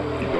People.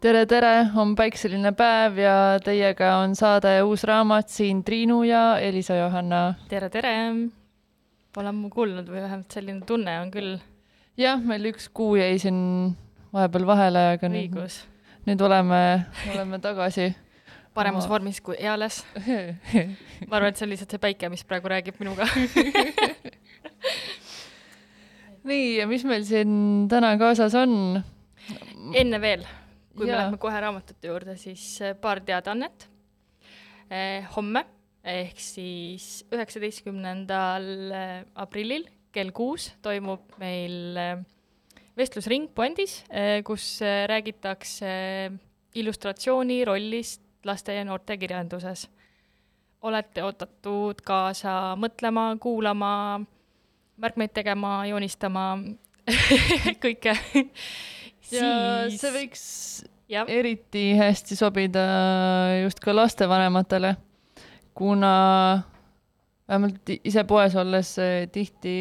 Tere, tere, on päikseline päev ja teiega on saade Uus raamat siin Triinu ja Elisa Johanna. tere, tere! Pole ammu kuulnud või vähemalt selline tunne on küll. jah, meil üks kuu jäi siin vahepeal vahele, aga nüüd, nüüd oleme, oleme tagasi. paremas Oma... vormis kui eales ma arvan, et see on lihtsalt see päike, mis praegu räägib minuga nii, ja mis meil siin täna kaasas on? enne veel kui ja. me läheme kohe raamatute juurde, siis äh, paar teadaannet. Äh, homme ehk siis üheksateistkümnendal äh, aprillil kell kuus toimub meil vestlusring Puendis, kus räägitakse illustratsiooni rollist laste ja noorte kirjanduses. olete oodatud kaasa mõtlema, kuulama, märkmeid tegema, joonistama kõike ja siis... see võiks ja. eriti hästi sobida just ka lastevanematele, kuna vähemalt ise poes olles tihti,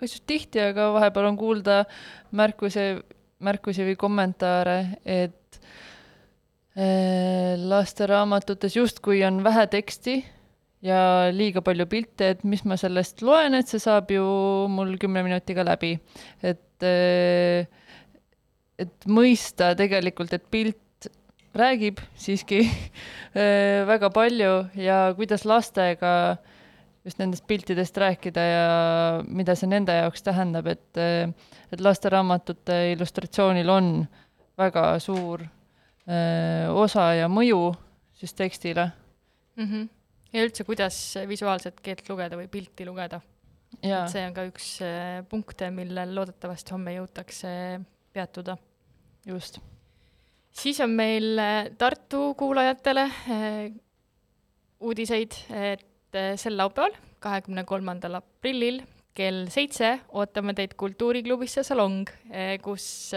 kas just tihti, aga vahepeal on kuulda märkuse, märkusi või kommentaare, et äh, lasteraamatutes justkui on vähe teksti ja liiga palju pilte, et mis ma sellest loen, et see saab ju mul kümne minutiga läbi. et äh, et mõista tegelikult, et pilt räägib siiski väga palju ja kuidas lastega just nendest piltidest rääkida ja mida see nende jaoks tähendab, et, et lasteraamatute illustratsioonil on väga suur öö, osa ja mõju siis tekstile mm. -hmm. ja üldse, kuidas visuaalset keelt lugeda või pilti lugeda. et see on ka üks punkte, millel loodetavasti homme jõutakse peatuda just. siis on meil äh, Tartu kuulajatele äh, uudiseid, et äh, sel laupäeval, kahekümne kolmandal aprillil kell seitse ootame teid Kultuuriklubisse Salong, kus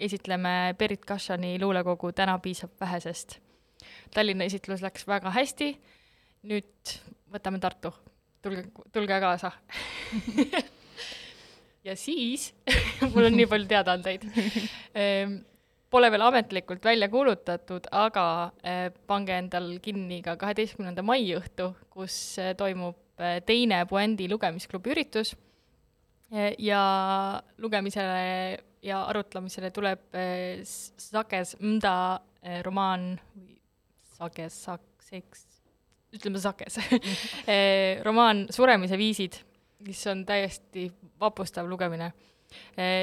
esitleme Berit Kašani luulekogu Täna piisab vähesest. Tallinna esitlus läks väga hästi, nüüd võtame Tartu, tulge, tulge kaasa ja siis mul on nii palju teadaandeid. Ehm, Pole veel ametlikult välja kuulutatud, aga eh, pange endal kinni ka kaheteistkümnenda mai õhtu, kus eh, toimub eh, teine Puendi lugemisklubi üritus. Ja lugemisele ja arutlemisele tuleb Sakes Mda romaan või Sakes, Sakes, ütleme Sakes. Romaan Suremise viisid mis on täiesti vapustav lugemine.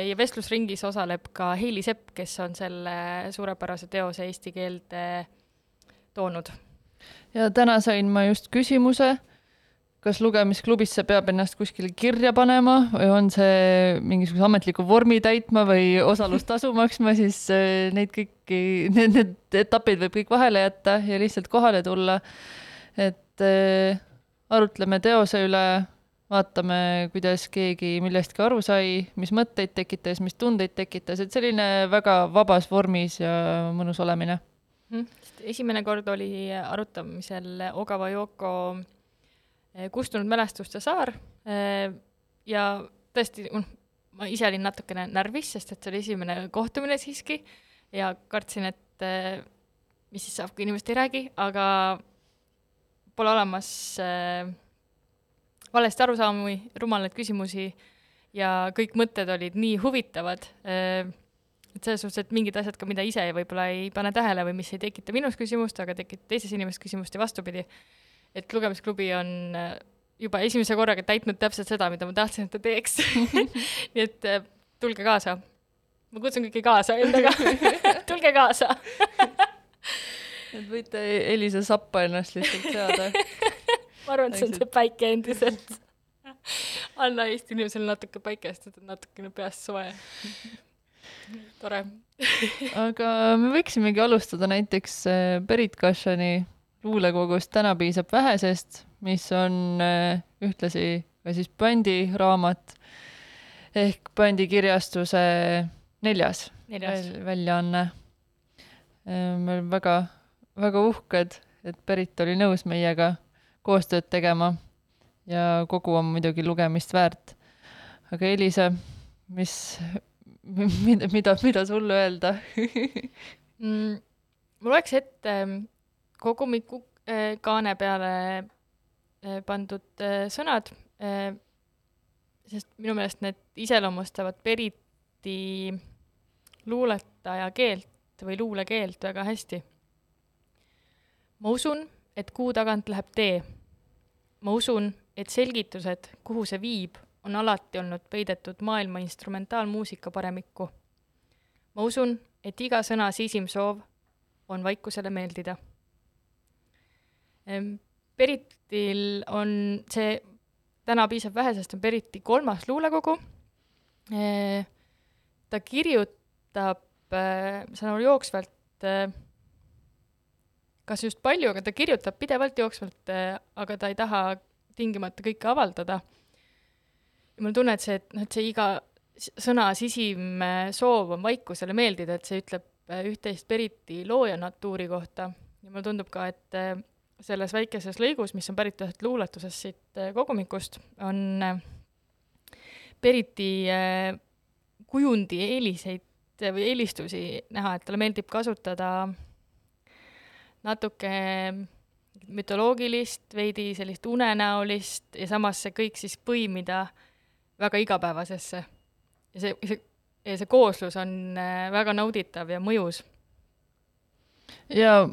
ja vestlusringis osaleb ka Heili Sepp, kes on selle suurepärase teose eesti keelde toonud. ja täna sain ma just küsimuse, kas lugemisklubisse peab ennast kuskile kirja panema või on see mingisuguse ametliku vormi täitma või osalustasu maksma, siis äh, neid kõiki, need, need etapid võib kõik vahele jätta ja lihtsalt kohale tulla. et äh, arutleme teose üle vaatame, kuidas keegi millestki aru sai, mis mõtteid tekitas, mis tundeid tekitas, et selline väga vabas vormis ja mõnus olemine. Mm.. esimene kord oli arutamisel Ogava Yoko eh, kustunud mälestuste saar eh, ja tõesti, noh, ma ise olin natukene närvis, sest et see oli esimene kohtumine siiski ja kartsin, et eh, mis siis saab, kui inimesed ei räägi, aga pole olemas äh, valesti arusaamu, rumalaid küsimusi ja kõik mõtted olid nii huvitavad, äh, et selles suhtes, et mingid asjad ka, mida ise võib-olla ei pane tähele või mis ei tekita minus küsimust, aga tekitab teises inimeses küsimust ja vastupidi. et lugemisklubi on äh, juba esimese korraga täitnud täpselt seda, mida ma tahtsin, et ta teeks nii et äh, tulge kaasa. ma kutsun kõiki kaasa endaga tulge kaasa et võite Elisa sappa ennast lihtsalt seada ma arvan, et see on see päike endiselt. anna Eesti inimesele natuke päikest, et on natukene peast soe. tore aga me võiksimegi alustada näiteks Berit äh, Kašani luulekogust Täna piisab vähesest, mis on äh, ühtlasi ka siis bändi raamat ehk bändikirjastuse neljas, neljas. Väl, väljaanne. Äh, me oleme väga, väga uhked, et Berit oli nõus meiega koostööd tegema ja kogu on muidugi lugemist väärt. aga Elisa, mis, mida, mida, mida sulle öelda mm,? mul oleks ette kogumiku äh, kaane peale äh, pandud äh, sõnad, sest minu meelest need iseloomustavad Periti luuletaja keelt või luulekeelt väga hästi. ma usun, et kuu tagant läheb tee. Ma usun, et selgitused, kuhu see viib, on alati olnud peidetud maailma instrumentaalmuusika paremikku. ma usun, et iga sõna sisim soov on vaikusele meeldida. Beritil on see, täna piisab vähe, sest on Beriti kolmas luulekogu. ta kirjutab, ma saan aru, jooksvalt kas just palju, aga ta kirjutab pidevalt jooksvalt, aga ta ei taha tingimata kõike avaldada. mul tunne, et see, et noh, et see iga sõna sisim soov on vaikusele meeldida, et see ütleb Äh, üht-teist Beriti looja natuuri kohta ja mulle tundub ka, et äh, selles väikeses lõigus, mis on pärit ühest luuletusest siit kogumikust, on Beriti kujundi eeliseid või eelistusi näha, et talle meeldib kasutada natuke mütoloogilist, veidi sellist unenäolist ja samas see kõik siis põimida väga igapäevasesse. ja see, see see kooslus on äh, väga nauditav ja mõjus. ja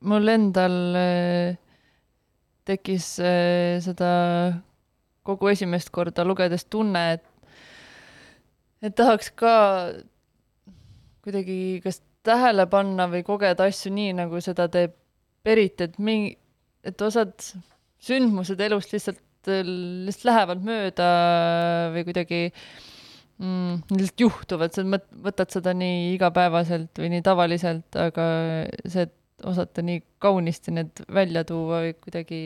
mul endal äh, tekkis äh, seda kogu esimest korda lugedes tunne, et et tahaks ka kuidagi kas tähele panna või kogeda asju nii, nagu seda teeb Berit, et mingi, et osad sündmused elust lihtsalt, lihtsalt lähevad mööda või kuidagi mm,. lihtsalt juhtuvad, sa mõt-, võtad seda nii igapäevaselt või nii tavaliselt, aga see, et osata nii kaunisti need välja tuua või kuidagi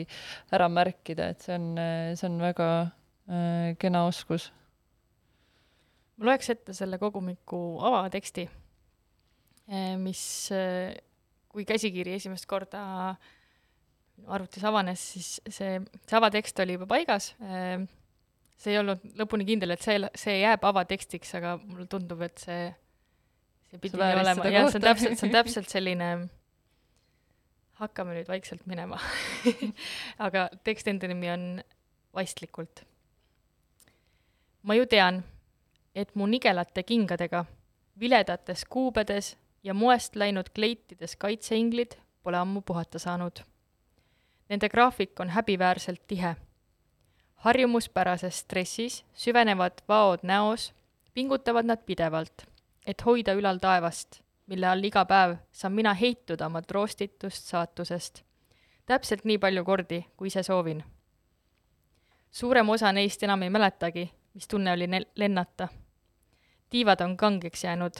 ära märkida, et see on, see on väga äh, kena oskus. ma loeks ette selle kogumiku avateksti, mis, äh, kui käsikiri esimest korda arvutis avanes, siis see, see avatekst oli juba paigas. Äh, see ei olnud lõpuni kindel, et see, see jääb avatekstiks, aga mulle tundub, et see, see pidi nii olema, jah, see on täpselt, see on täpselt selline hakkame nüüd vaikselt minema. Aga teksti enda nimi on Vaistlikult. ma ju tean, et mu nigelate kingadega, viledates kuubedes ja moest läinud kleitides kaitseinglid pole ammu puhata saanud. Nende graafik on häbiväärselt tihe harjumuspärases stressis süvenevad vaod näos, pingutavad nad pidevalt, et hoida ülal taevast, mille all iga päev saan mina heituda oma troostitust saatusest. täpselt nii palju kordi, kui ise soovin. suurem osa neist enam ei mäletagi, mis tunne oli ne-, lennata. tiivad on kangeks jäänud.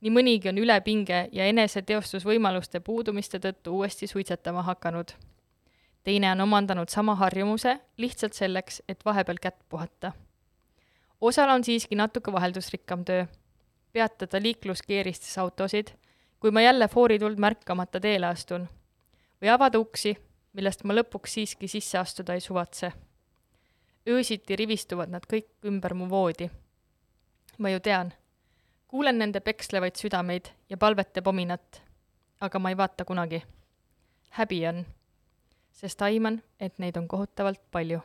Nii mõnigi on üle pinge ja eneseteostusvõimaluste puudumiste tõttu uuesti suitsetama hakanud teine on omandanud sama harjumuse lihtsalt selleks, et vahepeal kätt puhata. osal on siiski natuke vaheldusrikkam töö, peatada liikluskeeristes autosid, kui ma jälle foorituld märkamata teele astun, või avada uksi, millest ma lõpuks siiski sisse astuda ei suvatse. öösiti rivistuvad nad kõik ümber mu voodi. ma ju tean, kuulen nende pekslevaid südameid ja palvete pominat, aga ma ei vaata kunagi. häbi on sest aiman, et neid on kohutavalt palju.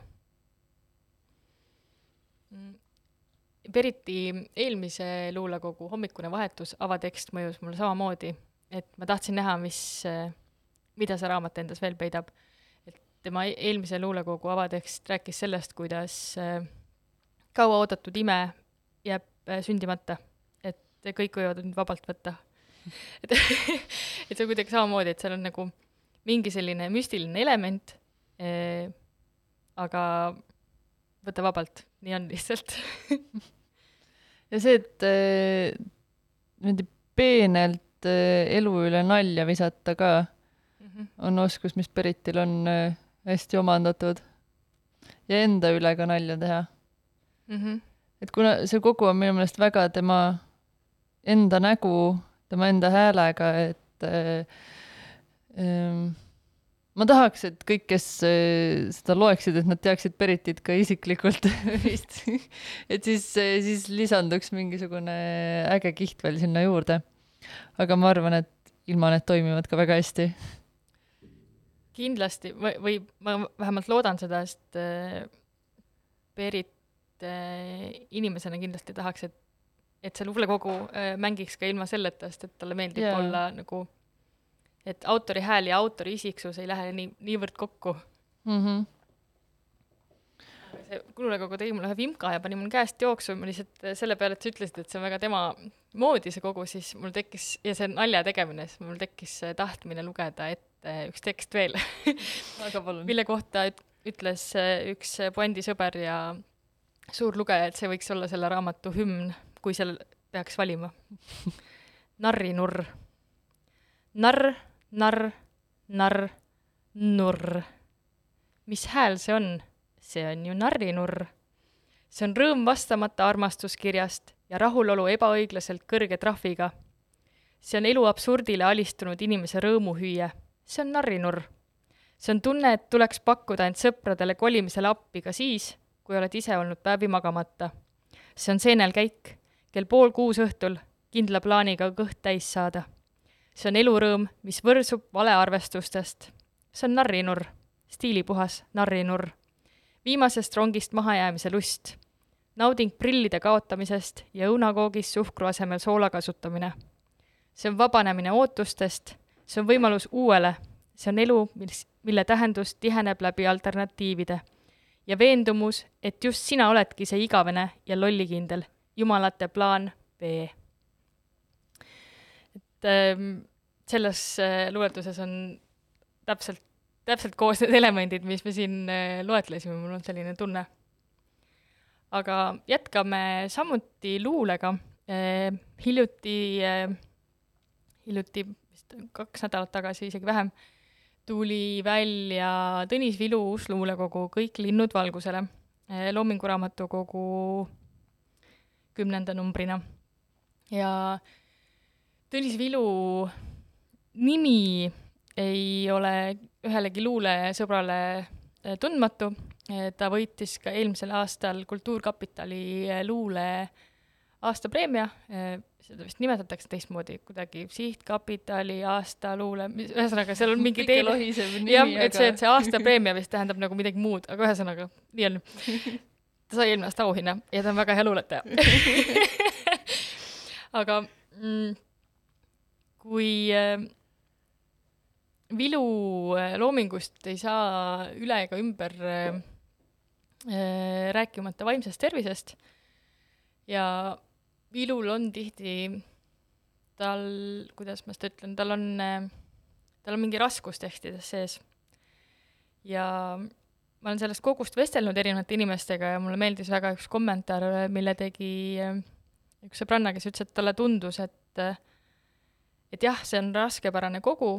Beriti eelmise luulekogu Hommikune vahetus avatekst mõjus mulle samamoodi, et ma tahtsin näha, mis, mida see raamat endas veel peidab. et tema eelmise luulekogu avatekst rääkis sellest, kuidas kauaoodatud ime jääb sündimata, et kõik võivad nüüd vabalt võtta. et, et see on kuidagi samamoodi, et seal on nagu mingi selline müstiline element eh,, aga võta vabalt, nii on lihtsalt ja see, et eh, niimoodi peenelt eh, elu üle nalja visata ka mm, -hmm. on oskus, mis Beritil on eh, hästi omandatud. ja enda üle ka nalja teha mm. -hmm. et kuna see kogu on minu meelest väga tema enda nägu, tema enda häälega, et äh, Ehm, ma tahaks, et kõik, kes äh, seda loeksid, et nad teaksid Beritit ka isiklikult vist et siis, äh, siis lisanduks mingisugune äge kiht veel sinna juurde. aga ma arvan, et ilma need toimivad ka väga hästi. kindlasti või, või ma vähemalt loodan seda, sest Berit inimesena kindlasti tahaks, et et see luulekogu äh, mängiks ka ilma selleta, sest et talle meeldib yeah. olla nagu, et autori hääl ja autori isiksus ei lähe nii, niivõrd kokku mm. -hmm. see luulekogu tegi mulle ühe vimka ja pani mul käest jooksu, ma lihtsalt äh, selle peale, et sa ütlesid, et see on väga tema moodi, see kogu, siis mul tekkis, ja see nalja tegemine, siis mul tekkis tahtmine lugeda ette üks tekst veel mille kohta üt-, ütles äh, üks puändi sõber ja suur lugeja, et see võiks olla selle raamatu hümn kui seal peaks valima narrinurr. narr, narr, narr, nurr. mis hääl see on? see on ju narrinurr. see on rõõm vastamata armastuskirjast ja rahulolu ebaõiglaselt kõrge trahviga. see on elu absurdile alistunud inimese rõõmuhüüe. see on narrinurr. see on tunne, et tuleks pakkuda end sõpradele kolimisele appi ka siis, kui oled ise olnud päevi magamata. see on seenelkäik kell pool kuus õhtul kindla plaaniga kõht täis saada. see on elurõõm, mis võrsub valearvestustest. see on narrinurr, stiilipuhas narrinurr. viimasest rongist mahajäämise lust. nauding prillide kaotamisest ja õunakoogis suhkru asemel soola kasutamine. see on vabanemine ootustest, see on võimalus uuele, see on elu, mis, mille tähendus tiheneb läbi alternatiivide ja veendumus, et just sina oledki see igavene ja lollikindel jumalate plaan B. et ähm, selles äh, luuletuses on täpselt, täpselt koos need elemendid, mis me siin äh, loetlesime, mul on selline tunne. aga jätkame samuti luulega äh,. hiljuti hiljuti vist kaks nädalat tagasi, isegi vähem, tuli välja Tõnis Vilu uus luulekogu Kõik linnud valgusele äh,. Kümnenda numbrina. ja Tõnis Vilu nimi ei ole ühelegi luulesõbrale eh, tundmatu, eh, ta võitis ka eelmisel aastal Kultuurkapitali eh, luule aastapreemia, seda vist nimetatakse teistmoodi, kuidagi sihtkapitali aastaluule, ühesõnaga seal on mingi teine, jah, et see, et see aastapreemia vist tähendab nagu midagi muud, aga ühesõnaga, nii on sai eelmine aasta auhinna ja ta on väga hea luuletaja aga mm, kui äh, Vilu äh, loomingust ei saa üle ega ümber äh, äh, rääkimata vaimsest tervisest ja Vilul on tihti, tal, kuidas ma seda ütlen, tal on äh,, tal on mingi raskus tekstides sees. ja ma olen sellest kogust vestelnud erinevate inimestega ja mulle meeldis väga üks kommentaar, mille tegi äh, üks sõbranna, kes ütles, et talle tundus, et äh, et jah, see on raskepärane kogu,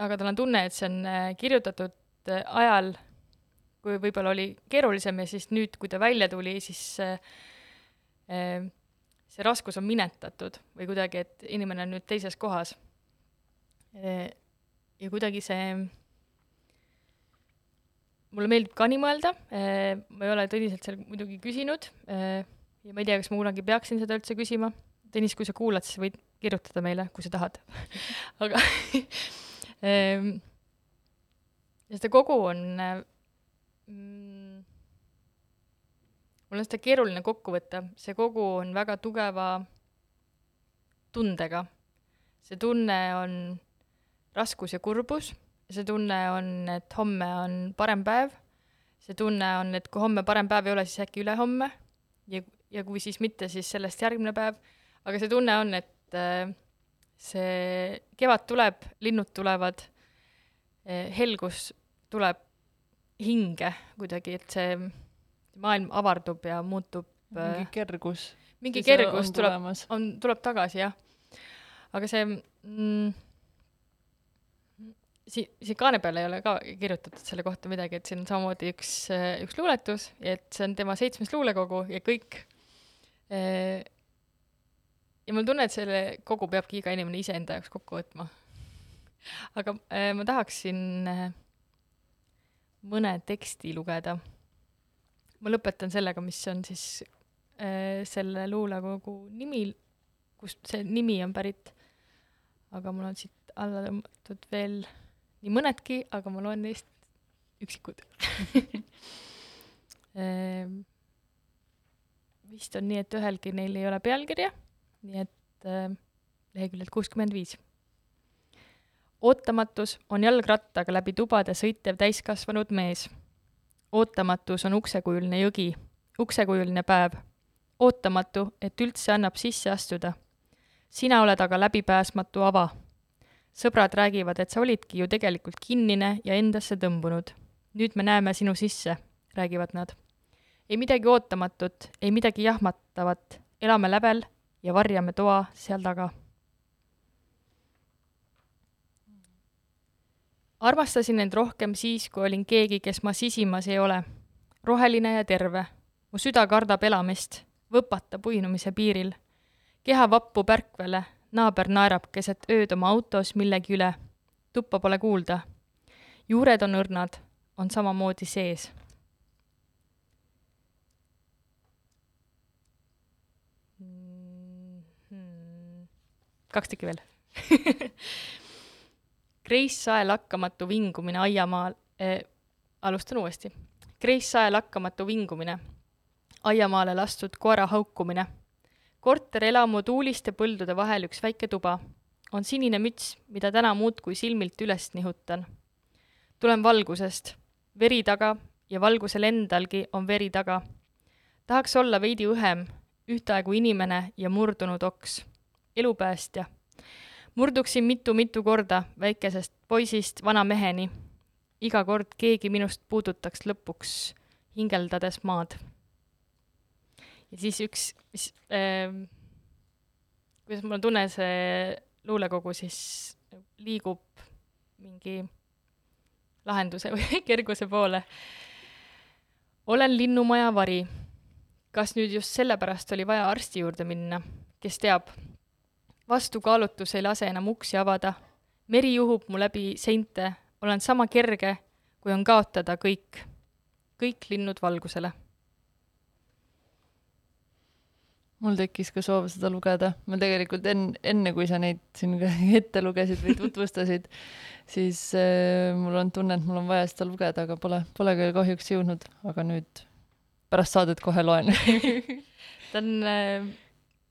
aga tal on tunne, et see on äh, kirjutatud ajal, kui võib-olla oli keerulisem ja siis nüüd, kui ta välja tuli, siis see raskus on minetatud või kuidagi, et inimene on nüüd teises kohas. ja kuidagi see mulle meeldib ka nii mõelda, äh, ma ei ole Tõniselt seal muidugi küsinud äh, ja ma ei tea, kas ma kunagi peaksin seda üldse küsima. Tõnis, kui sa kuulad, siis võid kirjutada meile, kui sa tahad aga ähm, ja seda kogu on mm, mul on seda keeruline kokku võtta, see kogu on väga tugeva tundega. see tunne on raskus ja kurbus see tunne on, et homme on parem päev, see tunne on, et kui homme parem päev ei ole, siis äkki ülehomme ja, ja kui siis mitte, siis sellest järgmine päev, aga see tunne on, et äh, see kevad tuleb, linnud tulevad, äh, helgus tuleb hinge kuidagi, et see maailm avardub ja muutub mingi äh, kergus. mingi kergus tuleb, on, tuleb tagasi, jah. aga see mm, si-, siia kaane peale ei ole ka kirjutatud selle kohta midagi, et siin on samamoodi üks, üks luuletus, et see on tema seitsmes luulekogu ja kõik. ja mul tunne, et selle kogu peabki iga inimene iseenda jaoks kokku võtma. aga ma tahaksin mõne teksti lugeda. ma lõpetan sellega, mis on siis selle luulekogu nimi, kust see nimi on pärit. aga mul on siit alla tõmmatud veel nii mõnedki, aga ma loen neist üksikud ehm, vist on nii, et ühelgi neil ei ole pealkirja, nii et äh, leheküljelt kuuskümmend viis. ootamatus on jalgrattaga läbi tubade sõitev täiskasvanud mees. ootamatus on uksekujuline jõgi, uksekujuline päev. ootamatu, et üldse annab sisse astuda. sina oled aga läbipääsmatu ava. Sõbrad räägivad, et sa olidki ju tegelikult kinnine ja endasse tõmbunud. nüüd me näeme sinu sisse, räägivad nad ei midagi ootamatut, ei midagi jahmatavat, elame lävel ja varjame toa seal taga. armastasin end rohkem siis, kui olin keegi, kes ma sisimas ei ole. roheline ja terve. mu süda kardab elamist, võpatab uinumise piiril. keha vappub ärkvele, naaber naerab keset ööd oma autos millegi üle. tuppa pole kuulda. juured on õrnad, on samamoodi sees kaks tükki veel Grace Sae lakkamatu vingumine aiamaal eh,, alustan uuesti. Grace Sae lakkamatu vingumine, aiamaale lastud koera haukumine. Korterelamu tuuliste põldude vahel üks väike tuba. on sinine müts, mida täna muudkui silmilt üles nihutan. tulen valgusest, veri taga ja valgusel endalgi on veri taga. tahaks olla veidi õhem, ühtaegu inimene ja murdunud oks elupäästja. murduksin mitu-mitu korda väikesest poisist vana meheni. iga kord keegi minust puudutaks lõpuks hingeldades maad. Ja siis üks, mis äh,, kuidas mul on tunne, see luulekogu siis liigub mingi lahenduse või kerguse poole. olen linnumaja vari. kas nüüd just sellepärast oli vaja arsti juurde minna, kes teab, vastukaalutus ei lase enam uksi avada. meri juhub mu läbi seinte, olen sama kerge, kui on kaotada kõik, kõik linnud valgusele. Mul tekkis ka soov seda lugeda, ma tegelikult enne, enne kui sa neid siin ette lugesid või tutvustasid, siis äh, mul on tunne, et mul on vaja seda lugeda, aga pole, pole küll kahjuks jõudnud, aga nüüd pärast saadet kohe loen. Ta on äh,,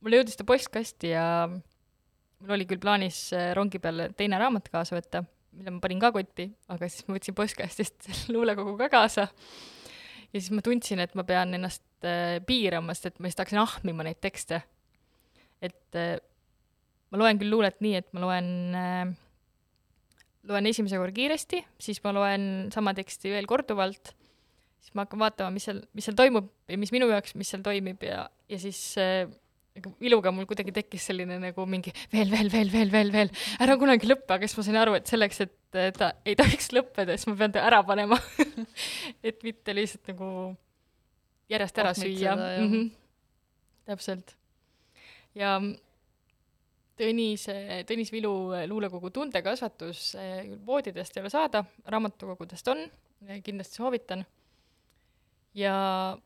mulle jõudis ta postkasti ja mul oli küll plaanis äh, rongi peale teine raamat kaasa võtta, mille ma panin ka kotti, aga siis ma võtsin postkastist luulekogu ka kaasa. Ja siis ma tundsin, et ma pean ennast äh, piirama, sest et ma siis hakkasin ahmima neid tekste. et äh, ma loen küll luulet nii, et ma loen äh, loen esimese korra kiiresti, siis ma loen sama teksti veel korduvalt, siis ma hakkan vaatama, mis seal, mis seal toimub ja mis minu jaoks, mis seal toimib ja, ja siis iluga mul kuidagi tekkis selline nagu mingi veel, veel, veel, veel, veel, veel, ära kunagi lõppe, aga siis ma sain aru, et selleks, et ta ei tohiks lõppeda, siis ma pean ta ära panema et mitte lihtsalt nagu järjest ära süüa. Mm -hmm. täpselt. ja Tõnise, Tõnis Vilu luulekogu Tundekasvatus voodidest ei ole saada, raamatukogudest on, kindlasti soovitan. ja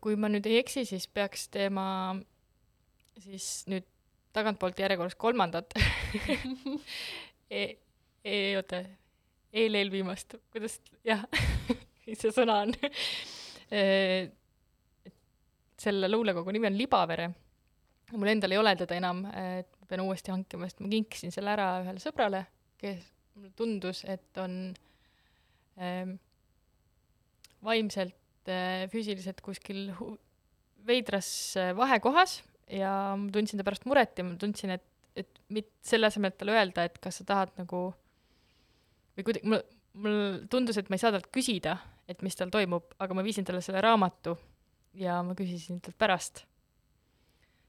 kui ma nüüd ei eksi, siis peaks teema siis nüüd tagantpoolt järjekorras kolmandat e, e, oota, eel-eelviimast, kuidas, jah. Mis see sõna on? E, selle luulekogu nimi on Libavere. mul endal ei ole teda enam, et ma pean uuesti hankima, sest ma kinkisin selle ära ühele sõbrale, kes mulle tundus, et on ähm, vaimselt Äh, füüsiliselt kuskil veidras äh, vahekohas. Ja ma tundsin ta pärast muret ja ma tundsin, et, et mit-, selle asemel, et talle öelda, et kas sa tahad nagu või kuidagi, mul, mul tundus, et ma ei saa talt küsida, et mis tal toimub, aga ma viisin talle selle raamatu ja ma küsisin talt pärast.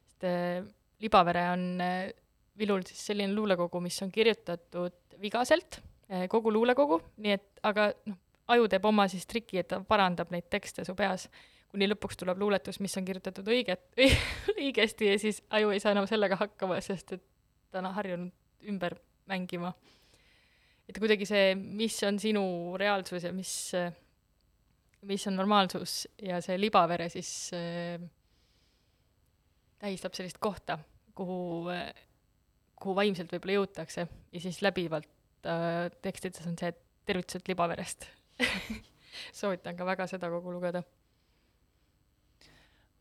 sest äh, Libavere on äh, Vilul siis selline luulekogu, mis on kirjutatud vigaselt äh,, kogu luulekogu, nii et aga noh, aju teeb oma siis triki, et ta parandab neid tekste su peas, kuni lõpuks tuleb luuletus, mis on kirjutatud õiget, õigesti ja siis aju ei saa enam sellega hakkama, sest et ta on harjunud ümber mängima. Et kuidagi see, mis on sinu reaalsus ja mis, mis on normaalsus ja see libavere siis äh, tähistab sellist kohta, kuhu äh,, kuhu vaimselt võib-olla jõutakse ja siis läbivalt äh, tekstides on see tervitused libaverest soovitan ka väga seda kogu lugeda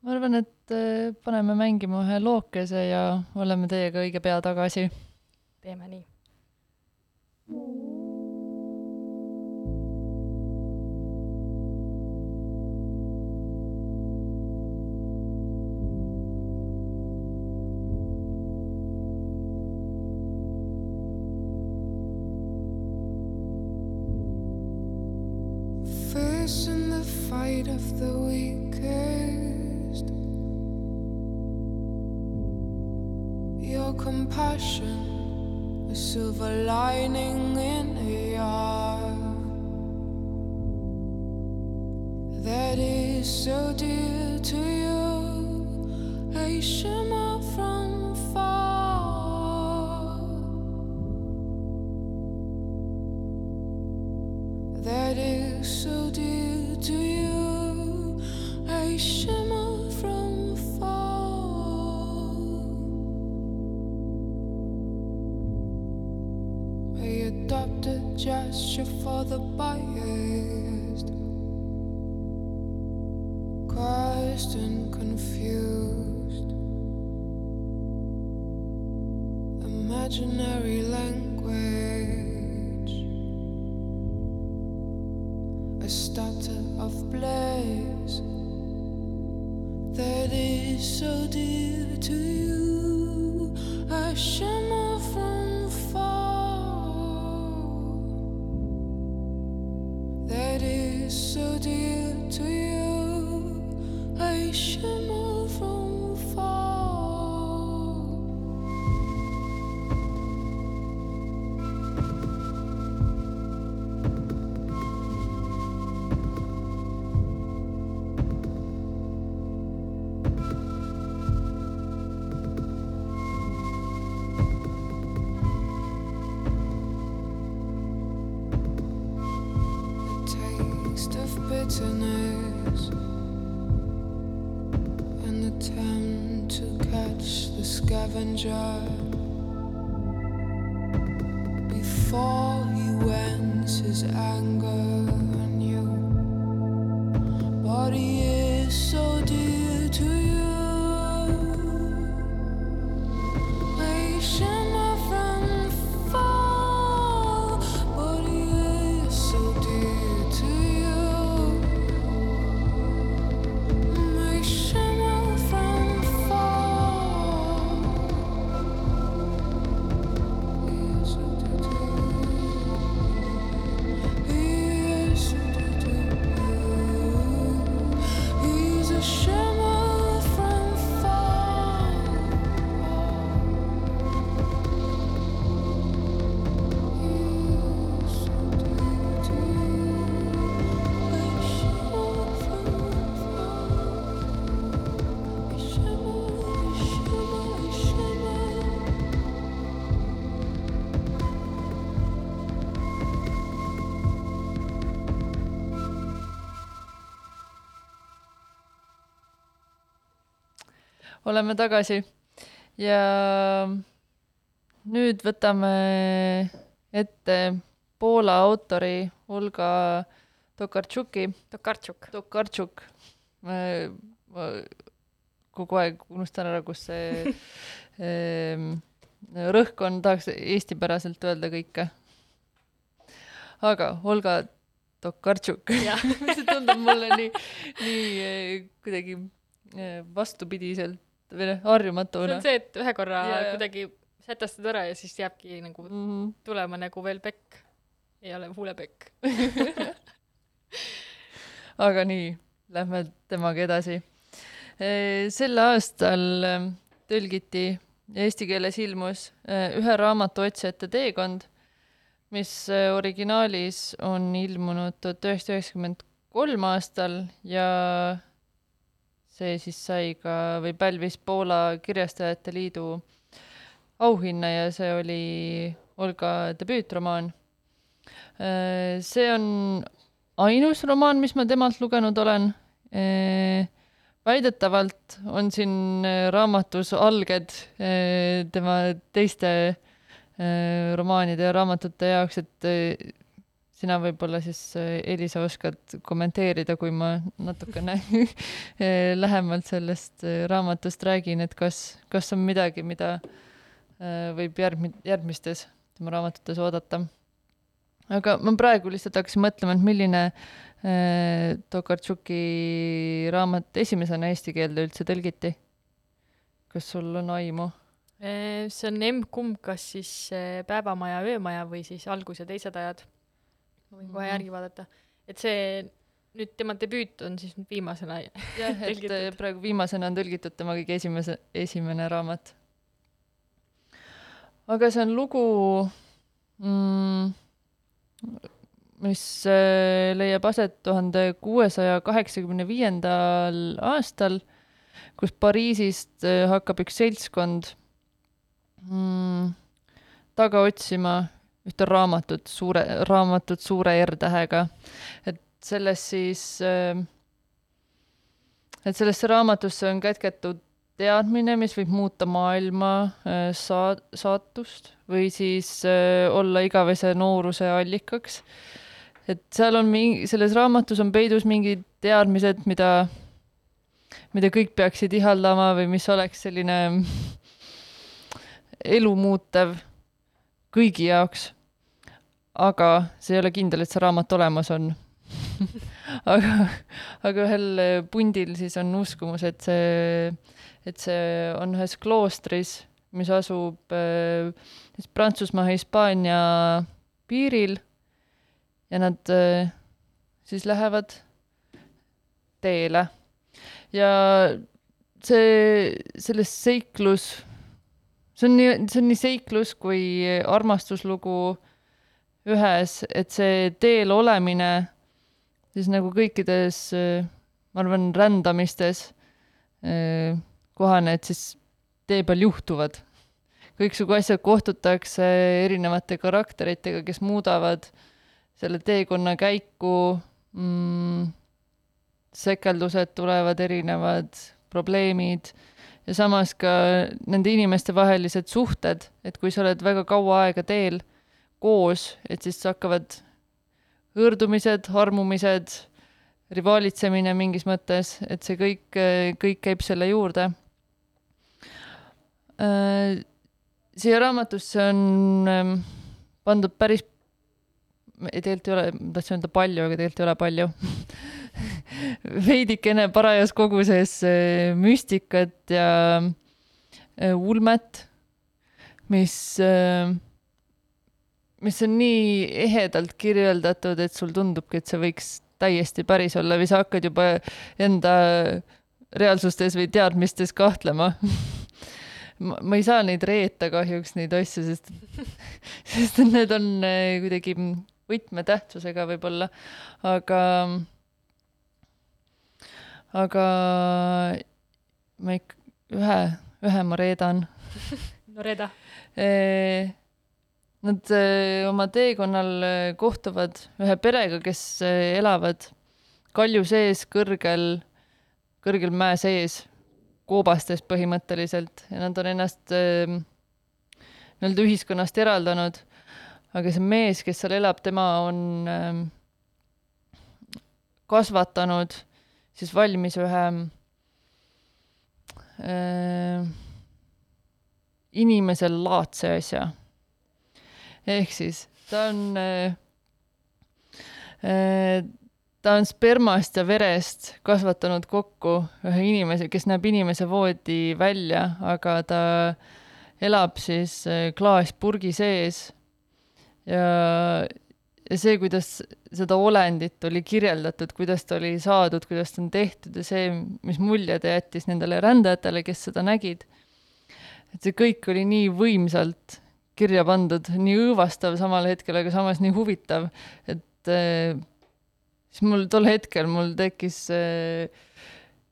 ma arvan, et äh, paneme mängima ühe lookese ja oleme teiega õige pea tagasi. teeme nii. Gesture for the biased, crushed and confused. Imaginary language, a stutter of bliss that is so dear to you. A shimmer so dear to you. I shimmer danger. Oleme tagasi ja nüüd võtame ette Poola autori Olga Tokartšuki. Tokartšuk. Tokartšuk. ma, kogu aeg unustan ära, kus see ehm, rõhk on, tahaks eestipäraselt öelda kõike. aga Olga Tokartšuk see tundub mulle nii, nii eh, kuidagi eh, vastupidiselt või noh, harjumatu. see on see, et ühe korra ja, kuidagi sätestad ära ja siis jääbki nagu mm -hmm. tulema nagu veel pekk, ei ole huulepekk aga nii, lähme temaga edasi. sel aastal tõlgiti eesti keeles ilmus ühe raamatu otsijate teekond, mis originaalis on ilmunud tuhat üheksasada üheksakümmend kolm aastal ja see siis sai ka või pälvis Poola Kirjastajate Liidu auhinna ja see oli Olga debüütromaan. see on ainus romaan, mis ma temalt lugenud olen. väidetavalt on siin raamatus alged tema teiste romaanide ja raamatute jaoks, et sina võib-olla siis, Elisa, oskad kommenteerida, kui ma natukene lähemalt sellest raamatust räägin, et kas, kas on midagi, mida võib järgmi-, järgmistes tema raamatutes oodata aga ma praegu lihtsalt hakkasin mõtlema, et milline äh, Tokartšuki raamat esimesena eesti keelde üldse tõlgiti. kas sul on aimu? Äh, see on emb-kumb, kas siis äh, Päevamaja, öömaja või siis Algus ja teised ajad. Ma võin kohe mm -hmm. järgi vaadata, et see nüüd tema debüüt on siis viimasena jah, et praegu viimasena on tõlgitud tema kõige esimese, esimene raamat. aga see on lugu mm, mis äh, leiab aset tuhande kuuesaja kaheksakümne viiendal aastal, kus Pariisist äh, hakkab üks seltskond mm, taga otsima ühte raamatut, suure, raamatut suure R-tähega. et selles siis, äh, et sellesse raamatusse on kätketud teadmine, mis võib muuta maailma saa-, saatust või siis olla igavese nooruse allikaks et seal on mingi, selles raamatus on peidus mingid teadmised, mida, mida kõik peaksid ihaldama või mis oleks selline elu muutev kõigi jaoks. aga see ei ole kindel, et see raamat olemas on aga, aga ühel pundil siis on uskumus, et see, et see on ühes kloostris, mis asub äh, Prantsusmaa, Hispaania piiril ja nad äh, siis lähevad teele. ja see, selles seiklus, see on nii, see on nii seiklus kui armastuslugu ühes, et see teel olemine siis nagu kõikides, ma arvan, rändamistes äh, kohane, et siis tee peal juhtuvad. Kõiksugu asjad, kohtutakse erinevate karakteritega, kes muudavad selle teekonna käiku. Mm, sekeldused tulevad, erinevad probleemid ja samas ka nende inimeste vahelised suhted, et kui sa oled väga kaua aega teel koos, et siis hakkavad hõõrdumised, armumised, rivaalitsemine mingis mõttes, et see kõik, kõik käib selle juurde. Äh, siia raamatusse on ähm, pandud päris tegelikult ei ole, tahtsin öelda palju, aga tegelikult ei ole palju. Veidikene parajas koguses äh, müstikat ja äh, ulmet, mis, äh, mis on nii ehedalt kirjeldatud, et sul tundubki, et see võiks täiesti päris olla või sa hakkad juba enda reaalsustes või teadmistes kahtlema. Ma, ma ei saa neid reeta kahjuks, neid asju, sest, sest need on kuidagi võtmetähtsusega võib-olla, aga, aga ma ikka ühe, ühe ma reedan. No reeda. Nad oma teekonnal kohtuvad ühe perega, kes elavad kalju sees kõrgel, kõrgel mäe sees, koobastes põhimõtteliselt ja nad on ennast nii-öelda ühiskonnast eraldanud aga see mees, kes seal elab, tema on äh, kasvatanud siis valmis ühe äh, inimesel laadse asja. ehk siis ta on äh, äh, ta on spermast ja verest kasvatanud kokku ühe inimese, kes näeb inimese voodi välja, aga ta elab siis äh, klaaspurgi sees ja, ja see, kuidas seda olendit oli kirjeldatud, kuidas ta oli saadud, kuidas ta on tehtud ja see, mis mulje ta jättis nendele rändajatele, kes seda nägid. et see kõik oli nii võimsalt kirja pandud, nii õõvastav samal hetkel, aga samas nii huvitav, et äh, siis mul tol hetkel mul tekkis äh,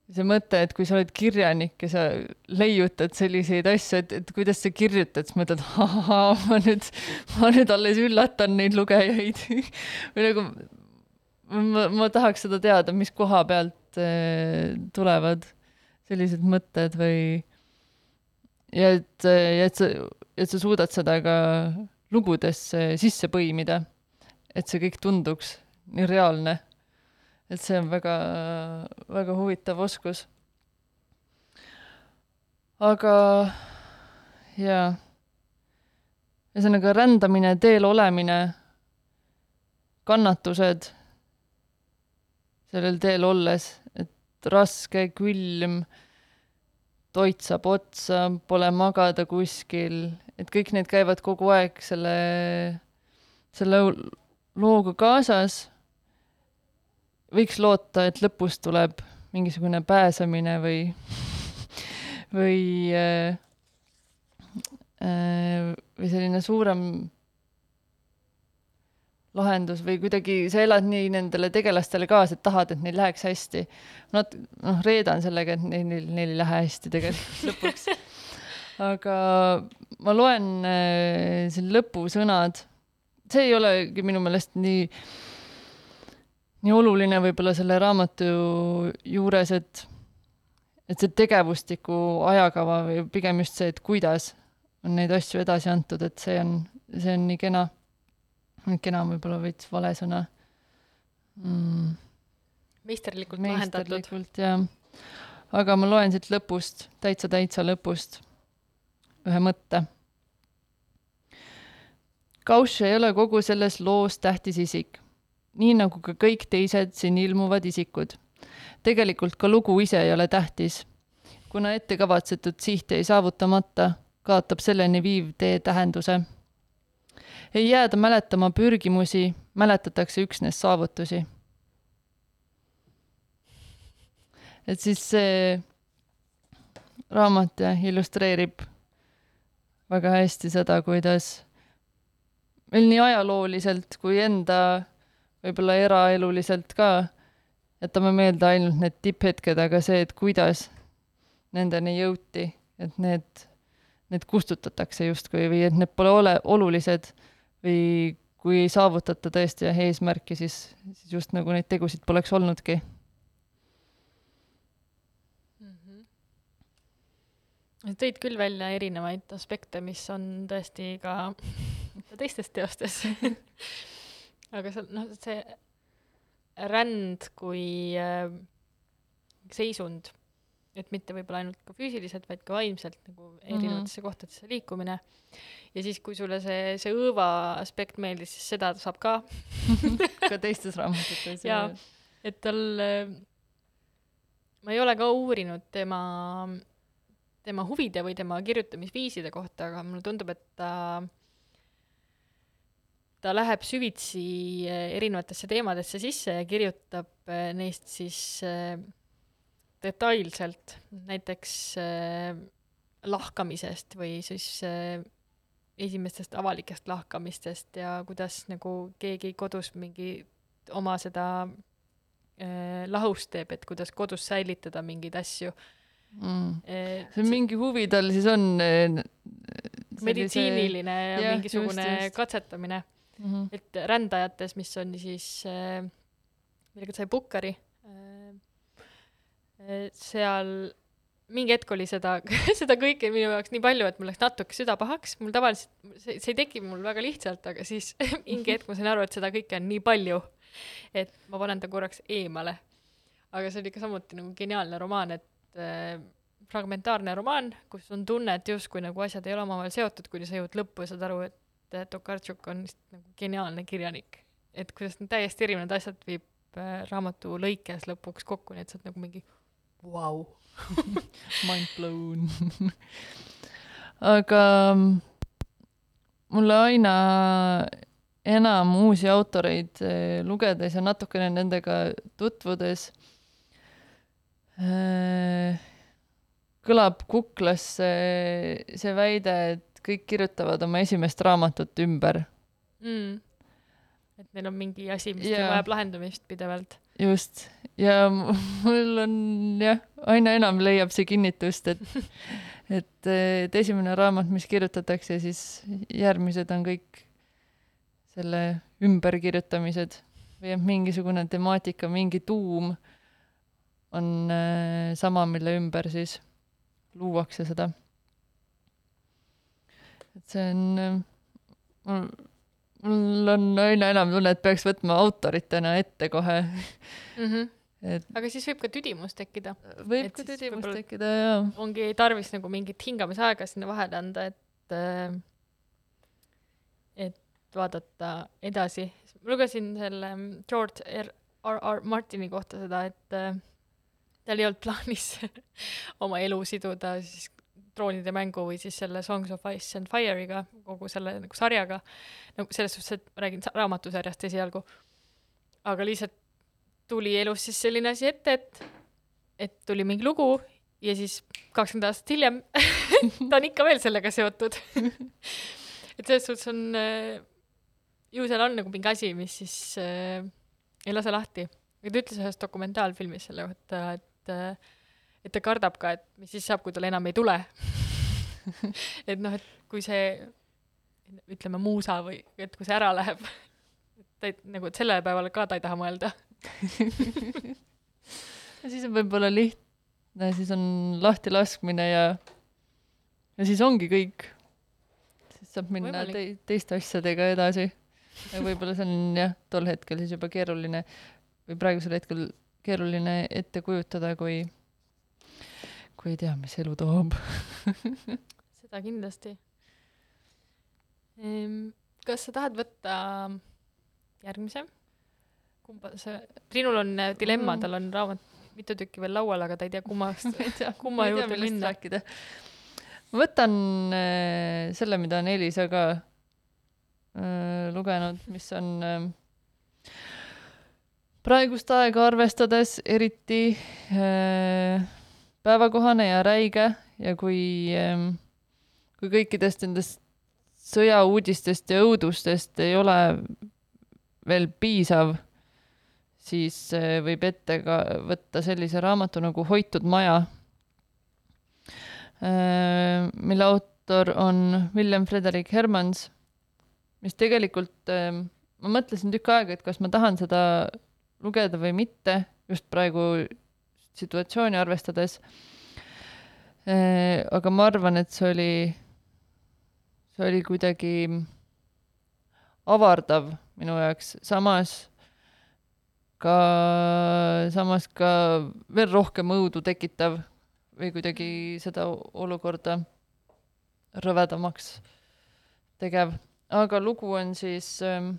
see mõte, et kui sa oled kirjanik ja sa leiutad selliseid asju, et, et kuidas sa kirjutad, siis mõtled, ahaa, ma nüüd, ma nüüd alles üllatan neid lugejaid või nagu ma, ma tahaks seda teada, mis koha pealt äh, tulevad sellised mõtted või ja et, ja et sa, et sa suudad seda ka lugudesse sisse põimida. et see kõik tunduks nii reaalne et see on väga, väga huvitav oskus. aga jaa, ühesõnaga rändamine, teel olemine, kannatused sellel teel olles, et raske, külm, toit saab otsa, pole magada kuskil, et kõik need käivad kogu aeg selle, selle looga kaasas võiks loota, et lõpus tuleb mingisugune pääsemine või, või äh, äh, või selline suurem lahendus või kuidagi sa elad nii nendele tegelastele kaasa, et tahad, et neil läheks hästi. Nad, noh, reedan sellega, et neil, neil, neil ei lähe hästi tegelikult lõpuks. aga ma loen äh, siin lõpusõnad, see ei olegi minu meelest nii äh, nii oluline võib-olla selle raamatu juures, et et see tegevustiku ajakava või pigem just see, et kuidas on neid asju edasi antud, et see on, see on nii kena. kena on võib-olla veits vale sõna mm.. meisterlikult lahendatud. meisterlikult, jah. aga ma loen siit lõpust, täitsa, täitsa lõpust ühe mõtte. Kauš ei ole kogu selles loos tähtis isik nii nagu ka kõik teised siin ilmuvad isikud. tegelikult ka lugu ise ei ole tähtis. kuna ettekavatsetud siht jäi saavutamata, kaotab selleni viiv tee tähenduse. ei jääda mäletama pürgimusi, mäletatakse üksnes saavutusi. et siis see raamat jah, illustreerib väga hästi seda, kuidas meil nii ajalooliselt kui enda võib-olla eraeluliselt ka jätame meelde ainult need tipphetked, aga see, et kuidas nendeni jõuti, et need, need kustutatakse justkui või et need pole ole, olulised või kui ei saavutata tõesti jah, eesmärki, siis, siis just nagu neid tegusid poleks olnudki mm. -hmm. tõid küll välja erinevaid aspekte, mis on tõesti ka teistes teostes aga seal noh, see ränd kui äh, seisund, et mitte võib-olla ainult ka füüsiliselt, vaid ka vaimselt nagu erinevatesse mm -hmm. kohtadesse liikumine. ja siis, kui sulle see, see õõva aspekt meeldis, siis seda saab ka ka teistes raamatutes. jaa, et tal äh,, ma ei ole ka uurinud tema, tema huvide või tema kirjutamisviiside kohta, aga mulle tundub, et ta äh, ta läheb süvitsi eh, erinevatesse teemadesse sisse ja kirjutab eh, neist siis äh, detailselt, näiteks lahkamisest või siis esimestest avalikest lahkamistest ja kuidas nagu keegi kodus mingi oma seda lahust teeb, et kuidas kodus säilitada mingeid asju. Mm.. see on mingi huvi tal siis on meditsiiniline ja, ja mingisugune just, just. katsetamine mm. -hmm. et rändajates, mis on siis äh,, millega sai Pukkari äh,, äh, seal mingi hetk oli seda, seda kõike minu jaoks nii palju, et mul läks natuke süda pahaks, mul tavaliselt, see, see ei teki mul väga lihtsalt, aga siis mingi hetk ma sain aru, et seda kõike on nii palju, et ma panen ta korraks eemale. aga see oli ka samuti nagu geniaalne romaan, et äh, fragmentaarne romaan, kus on tunne, et justkui nagu asjad ei ole omavahel seotud, kuni sa jõuad lõppu ja saad aru, et et Tokarczuk on lihtsalt nagu geniaalne kirjanik. et kuidas need täiesti erinevad asjad viib äh, raamatu lõikes lõpuks kokku, nii et sa oled nagu mingi vau wow. Mind blown aga mm, mulle aina enam uusi autoreid äh, lugedes ja natukene nendega tutvudes äh, kõlab kuklas see, see väide, et et kõik kirjutavad oma esimest raamatut ümber mm.. et neil on mingi asi, mis ja. vajab lahendamist pidevalt. just, ja mul on jah, aina enam leiab see kinnitust, et et, et esimene raamat, mis kirjutatakse, siis järgmised on kõik selle ümberkirjutamised või et mingisugune temaatika, mingi tuum on äh, sama, mille ümber siis luuakse seda. Et see on, äh, mul, mul on aina enam tunne, et peaks võtma autoritena ette kohe mm. -hmm et aga siis võib ka tüdimus tekkida. võib et ka tüdimus tekkida, jaa. ongi tarvis nagu mingit hingamisaega sinna vahele anda, et äh, et vaadata edasi. lugesin selle George R. R. R. Martini kohta seda, et äh, tal ei olnud plaanis oma elu siduda siis troonide mängu või siis selle Songs of Ice and Fire'iga, kogu selle nagu sarjaga, nagu selles suhtes, et räägin raamatusarjast esialgu, aga lihtsalt tuli elus siis selline asi ette, et, et tuli mingi lugu ja siis kakskümmend aastat hiljem ta on ikka veel sellega seotud. Et selles suhtes on, äh, ju seal on nagu mingi asi, mis siis äh, ei lase lahti. ta ütles ühes dokumentaalfilmis selle kohta, et, äh, et ta kardab ka, et mis siis saab, kui tal enam ei tule et noh, et kui see ütleme, muusa või et kui see ära läheb, ta ei, nagu, et sellele päevale ka ta ei taha mõelda ja siis on võib-olla lihtne, siis on lahtilaskmine ja, ja siis ongi kõik. siis saab minna te teiste asjadega edasi. ja võib-olla see on jah, tol hetkel siis juba keeruline või praegusel hetkel keeruline ette kujutada, kui, kui ei tea, mis elu toob seda kindlasti. Kas sa tahad võtta järgmise? kumba sa, Triinul on äh, dilemma mm., tal on raamat mitu tükki veel laual, aga ta ei tea kummast, kumma juurde minna. ma võtan äh, selle, mida on Elisa ka äh, lugenud, mis on äh, praegust aega arvestades eriti äh, päevakohane ja räige ja kui kui kõikidest nendest sõjauudistest ja õudustest ei ole veel piisav, siis äh, võib ette ka võtta sellise raamatu nagu Hoitud maja äh,, mille autor on William Frederick Hermans, mis tegelikult ma mõtlesin tükk aega, et kas ma tahan seda lugeda või mitte, just praegu situatsiooni arvestades. Äh, aga ma arvan, et see oli, see oli kuidagi avardav minu jaoks, samas ka, samas ka veel rohkem õudu tekitav või kuidagi seda olukorda rõvedamaks tegev. aga lugu on siis ähm,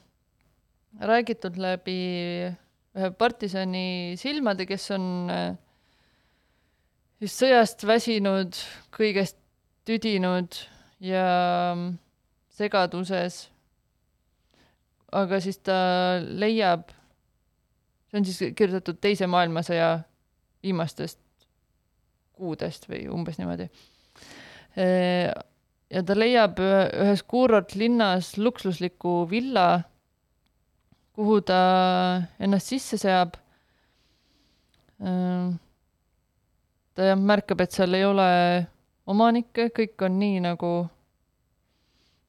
räägitud läbi ühe partisani silmade, kes on äh, siis sõjast väsinud, kõigest tüdinud ja mm, segaduses. aga siis ta leiab, see on siis kirjutatud Teise maailmasõja viimastest kuudest või umbes niimoodi. Äh, ja ta leiab ühes kuurortlinnas luksusliku villa kuhu ta ennast sisse seab. Ehm, ta jah, märkab, et seal ei ole omanikke, kõik on nii nagu,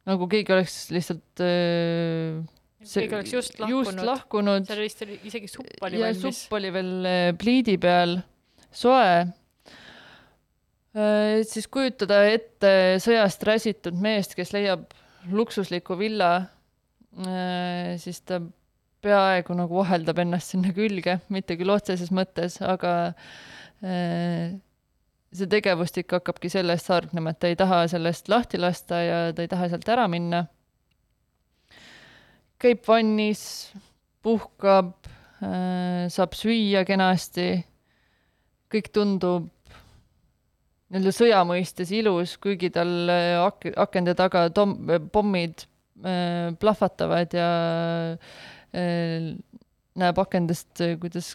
nagu keegi oleks lihtsalt äh, see, keegi oleks just lahkunud, just lahkunud. seal vist oli isegi supp oli valmis. supp oli veel äh, pliidi peal, soe. Äh, siis kujutada ette sõjast räsitud meest, kes leiab luksusliku villa, siis ta peaaegu nagu vaheldab ennast sinna külge, mitte küll otseses mõttes, aga äh, see tegevustik hakkabki sellest hargnema, et ta ei taha sellest lahti lasta ja ta ei taha sealt ära minna. käib vannis, puhkab, äh, saab süüa kenasti, kõik tundub nii-öelda sõja mõistes ilus, kuigi tal ak-, akende taga tom-, pommid äh, plahvatavad ja Äh, näeb akendest, äh, kuidas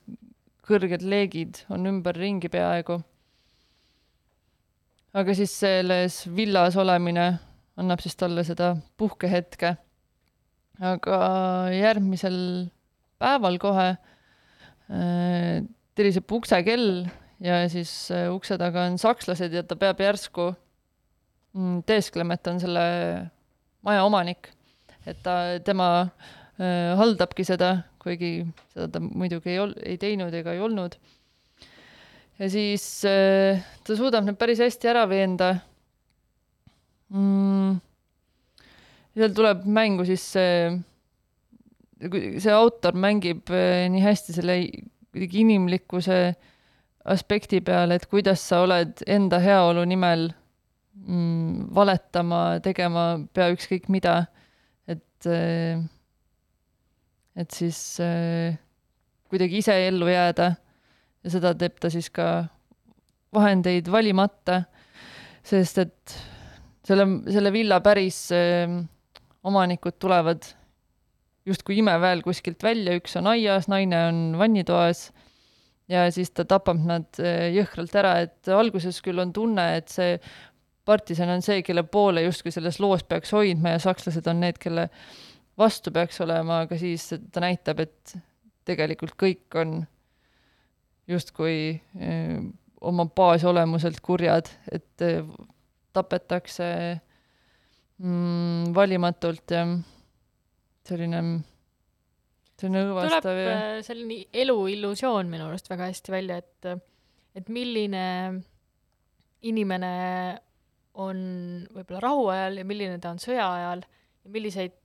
kõrged leegid on ümberringi peaaegu. aga siis selles villas olemine annab siis talle seda puhkehetke. aga järgmisel päeval kohe äh, tiriseb uksekell ja siis äh, ukse taga on sakslased ja ta peab järsku mm,, teesklema, et on selle maja omanik. et ta, tema äh, haldabki seda, kuigi seda ta muidugi ei ol-, ei teinud ega ei olnud. ja siis äh, ta suudab need päris hästi ära veenda mm,. seal tuleb mängu siis see, see autor mängib äh, nii hästi selle kuidagi inimlikkuse aspekti peale, et kuidas sa oled enda heaolu nimel mm, valetama, tegema pea ükskõik mida, et äh, et siis äh, kuidagi ise ellu jääda. Ja seda teeb ta siis ka vahendeid valimata, sest et selle, selle villa päris äh, omanikud tulevad justkui imeväel kuskilt välja, üks on aias, naine on vannitoas. Ja siis ta tapab nad äh, jõhkralt ära, et alguses küll on tunne, et see partisan on see, kelle poole justkui selles loos peaks hoidma ja sakslased on need, kelle vastu peaks olema, aga siis ta näitab, et tegelikult kõik on justkui äh, oma baasolemuselt kurjad, et tapetakse mm, valimatult ja selline, selline õõvastav ja... Äh, selline elu illusioon minu arust väga hästi välja, et, et milline inimene on võib-olla rahuajal ja milline ta on sõja ajal ja milliseid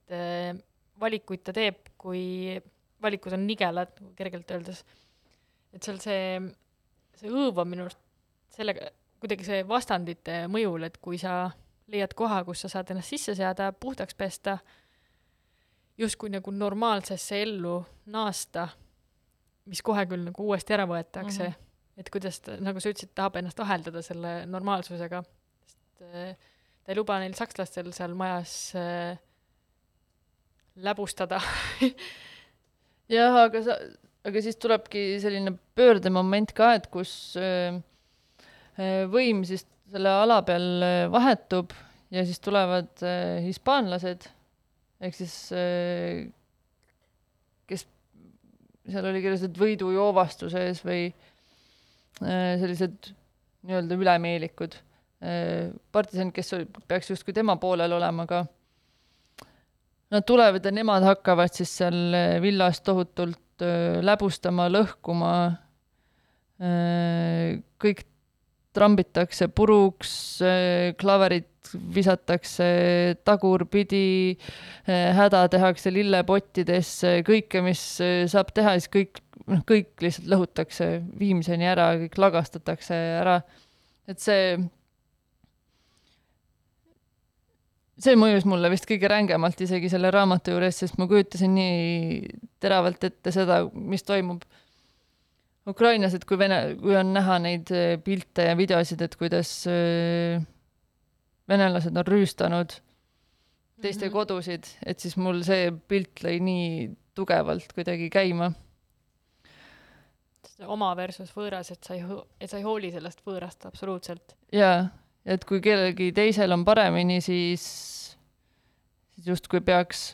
valikuid ta teeb, kui valikud on nigelad, kergelt öeldes. et seal see, see õõv on minu arust sellega, kuidagi see vastandite mõjul, et kui sa leiad koha, kus sa saad ennast sisse seada, puhtaks pesta, justkui nagu normaalsesse ellu naasta, mis kohe küll nagu uuesti ära võetakse mm, -hmm. et kuidas ta, nagu sa ütlesid, tahab ennast aheldada selle normaalsusega, sest äh, ta ei luba neil sakslastel seal majas äh, läbustada. Jah, aga sa, aga siis tulebki selline pöördemoment ka, et kus äh, Äh, võim siis selle ala peal äh, vahetub ja siis tulevad hispaanlased. Ehk siis kes seal oli kirjas, et võidujoovastuses või sellised nii-öelda ülemeelikud partisanid, kes peaks justkui tema poolel olema, aga nad tulevad ja nemad hakkavad siis seal villas tohutult läbustama, lõhkuma, kõik trambitakse puruks, klaverit visatakse tagurpidi, häda tehakse lillepottidesse, kõike, mis saab teha, siis kõik, noh, kõik lihtsalt lõhutakse viimseni ära, kõik lagastatakse ära. et see, see mõjus mulle vist kõige rängemalt isegi selle raamatu juures, sest ma kujutasin nii teravalt ette seda, mis toimub Ukrainas, et kui Vene, kui on näha neid äh, pilte ja videosid, et kuidas äh, venelased on rüüstanud teiste mm -hmm. kodusid, et siis mul see pilt lõi nii tugevalt kuidagi käima. oma versus võõras, et sa ei, et sa ei hooli sellest võõrast absoluutselt. jaa, et kui kellelgi teisel on paremini, siis, siis justkui peaks,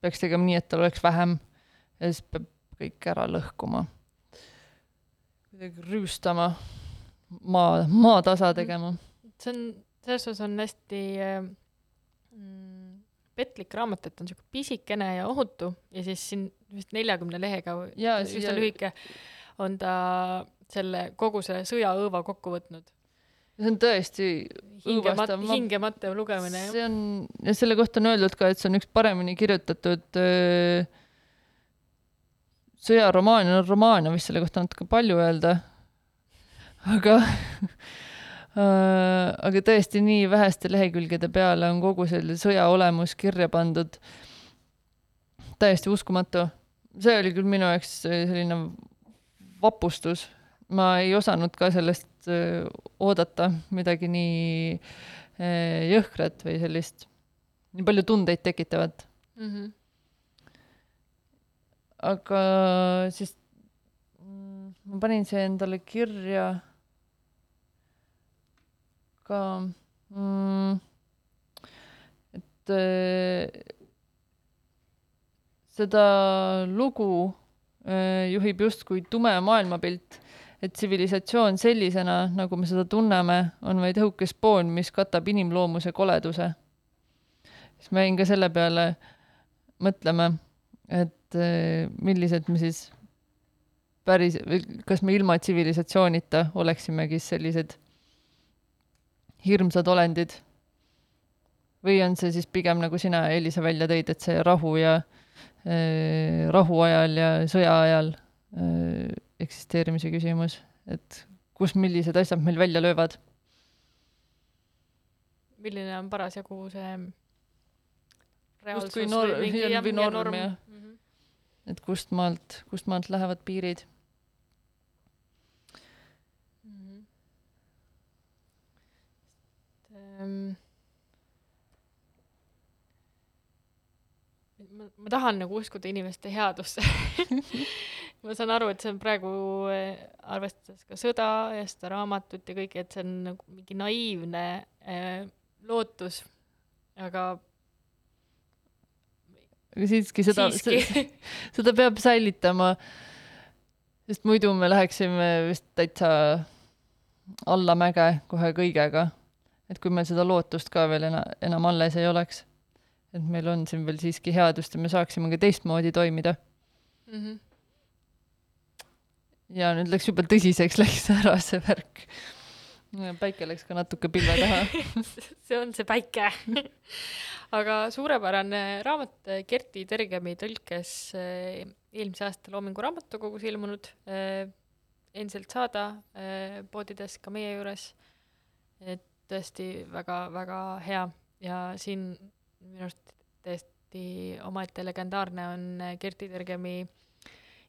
peaks tegema nii, et tal oleks vähem ja siis peab kõik ära lõhkuma kuidagi rüüstama, maa, maatasa tegema. see on, selles suhtes on hästi mm, petlik raamat, et on niisugune pisikene ja ohutu ja siis siin vist neljakümne lehega, üsna lühike, on ta selle, kogu selle sõjaõõva kokku võtnud. See on tõesti hingemata, hingemata lugemine. see on, ja selle kohta on öeldud ka, et see on üks paremini kirjutatud öö, sõjaromaan, no romaan on vist selle kohta natuke palju öelda, aga aga tõesti nii väheste lehekülgede peale on kogu selle sõja olemus kirja pandud. täiesti uskumatu. see oli küll minu jaoks selline vapustus. Ma ei osanud ka sellest oodata midagi nii jõhkrat või sellist, nii palju tundeid tekitavat mm. -hmm aga siis mm, ma panin see endale kirja ka mm,, et seda lugu juhib justkui tume maailmapilt, et tsivilisatsioon sellisena, nagu me seda tunneme, on vaid õhuke spoon, mis katab inimloomuse koleduse. siis ma jäin ka selle peale mõtlema, et millised me siis päris, kas me ilma tsivilisatsioonita oleksimegi sellised hirmsad olendid või on see siis pigem nagu sina, Elisa, välja tõid, et see rahu ja äh, rahuajal ja sõja ajal äh, eksisteerimise küsimus, et kus millised asjad meil välja löövad? milline on parasjagu see reaalsus nor- või mingi jah, norm, norm jah mm. -hmm. et kust maalt, kust maalt lähevad piirid mm. -hmm. Um ma, ma tahan nagu uskuda inimeste headusse ma saan aru, et see on praegu, eh, arvestades ka sõda ja seda raamatut ja kõike, et see on nagu mingi naiivne äh, lootus, aga aga siiski seda, seda peab säilitama, sest muidu me läheksime vist täitsa allamäge kohe kõigega. et kui meil seda lootust ka veel ena-, enam alles ei oleks et meil on siin veel siiski headust ja me saaksime ka teistmoodi toimida mm. -hmm. Ja nüüd läks jube tõsiseks, läks ära see värk. päike läks ka natuke pilve taha see on see päike aga suurepärane raamat Kerti Tergemi tõlkes eh, eelmise aasta Loomingu Raamatukogus ilmunud eh, endiselt saada eh, poodides ka meie juures. et tõesti väga-väga hea ja siin minu arust täiesti omaette legendaarne on Kerti Tergemi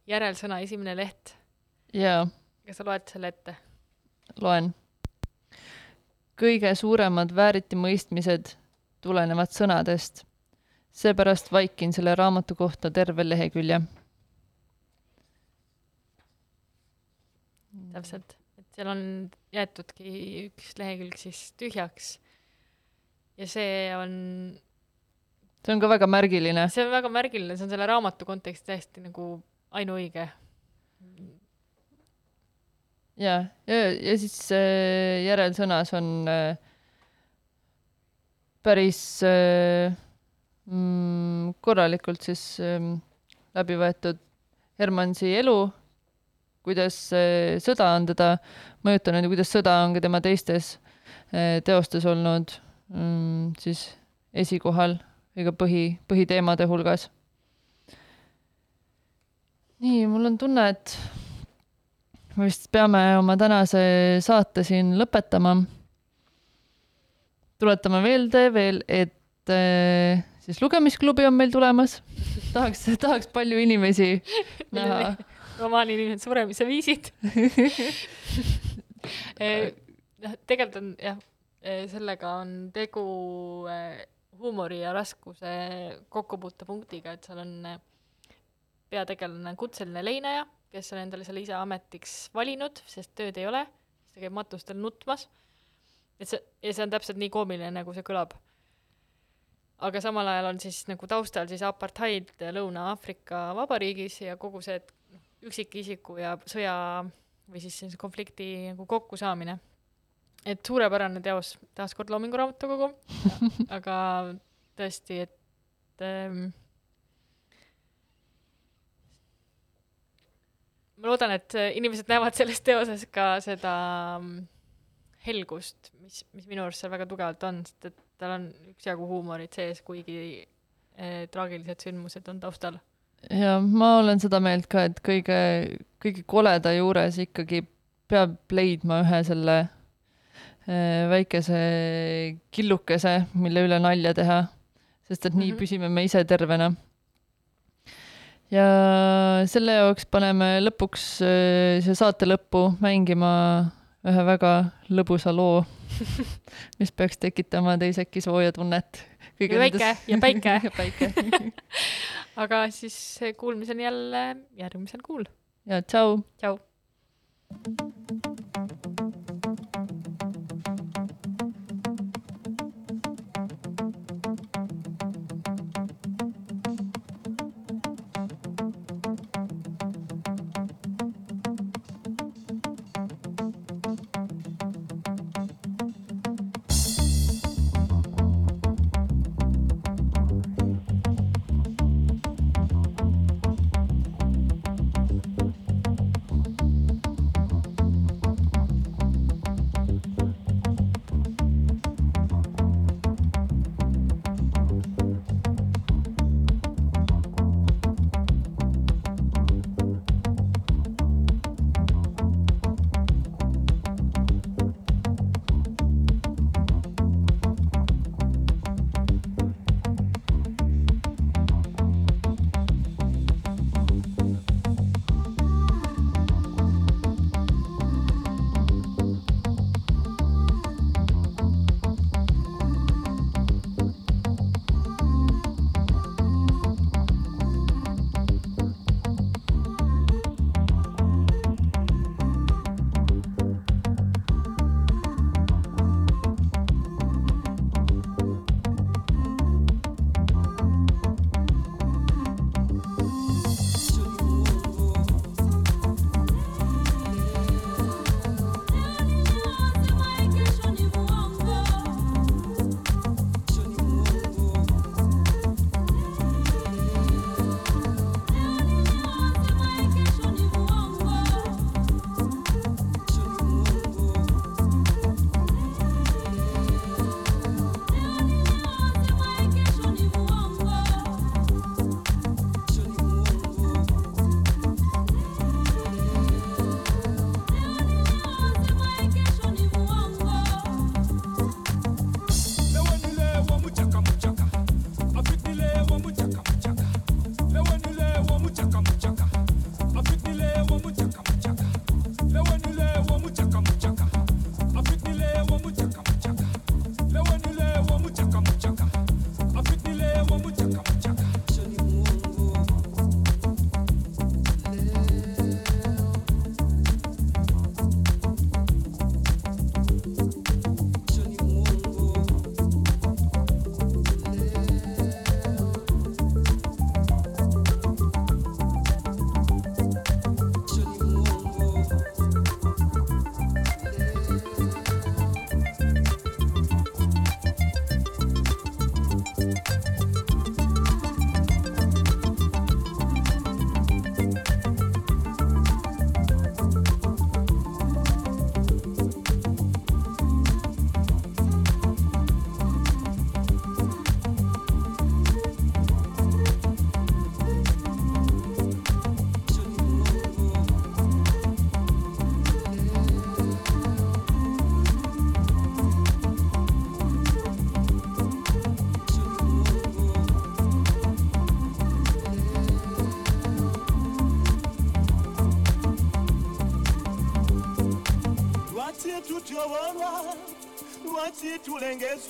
järelsõna esimene leht. Jaa. kas sa loed selle ette? loen. kõige suuremad vääritimõistmised tulenevad sõnadest. seepärast vaikin selle raamatu kohta terve lehekülje. täpselt, et seal on jäetudki üks lehekülg siis tühjaks. ja see on see on ka väga märgiline. see on väga märgiline, see on selle raamatu kontekstis täiesti nagu ainuõige. Ja, ja, ja siis äh, järelsõnas on äh, päris äh, mm, korralikult siis äh, läbi võetud Hermansi elu, kuidas äh, sõda on teda mõjutanud ja kuidas sõda on ka tema teistes äh, teostes olnud mm, siis esikohal ka põhi, põhiteemade hulgas. nii, mul on tunne, et me vist peame oma tänase saate siin lõpetama. tuletame meelde veel, et äh, siis lugemisklubi on meil tulemas. tahaks, tahaks palju inimesi näha. romaani nimed Suremise viisid eh, tegelikult on jah, eh, sellega on tegu huumori ja raskuse kokkupuutepunktiga, et seal on peategelane kutseline leinaja, kes on endale selle ise ametiks valinud, sest tööd ei ole, siis ta käib matustel nutmas. et see, ja see on täpselt nii koomiline, nagu see kõlab. aga samal ajal on siis nagu taustal siis apartheid Lõuna-Aafrika Vabariigis ja kogu see üksikisiku ja sõja või siis sellise konflikti nagu kokkusaamine et suurepärane teos, taaskord Loomingu Raamatukogu aga tõesti, et ähm, ma loodan, et inimesed näevad selles teoses ka seda mm, helgust, mis, mis minu arust seal väga tugevalt on, sest et tal on üksjagu huumorit sees, kuigi äh, traagilised sündmused on taustal. ja ma olen seda meelt ka, et kõige, kõige koleda juures ikkagi peab leidma ühe selle Äh, väikese killukese, mille üle nalja teha, sest et nii mm -hmm. püsime me ise tervena. Ja selle jaoks paneme lõpuks äh, siia saate lõppu mängima ühe väga lõbusa loo mis peaks tekitama teis äkki sooja tunnet. ja väike ja päike ja päike aga siis kuulmiseni jälle järgmisel kuul. ja tšau. tšau. kulengezo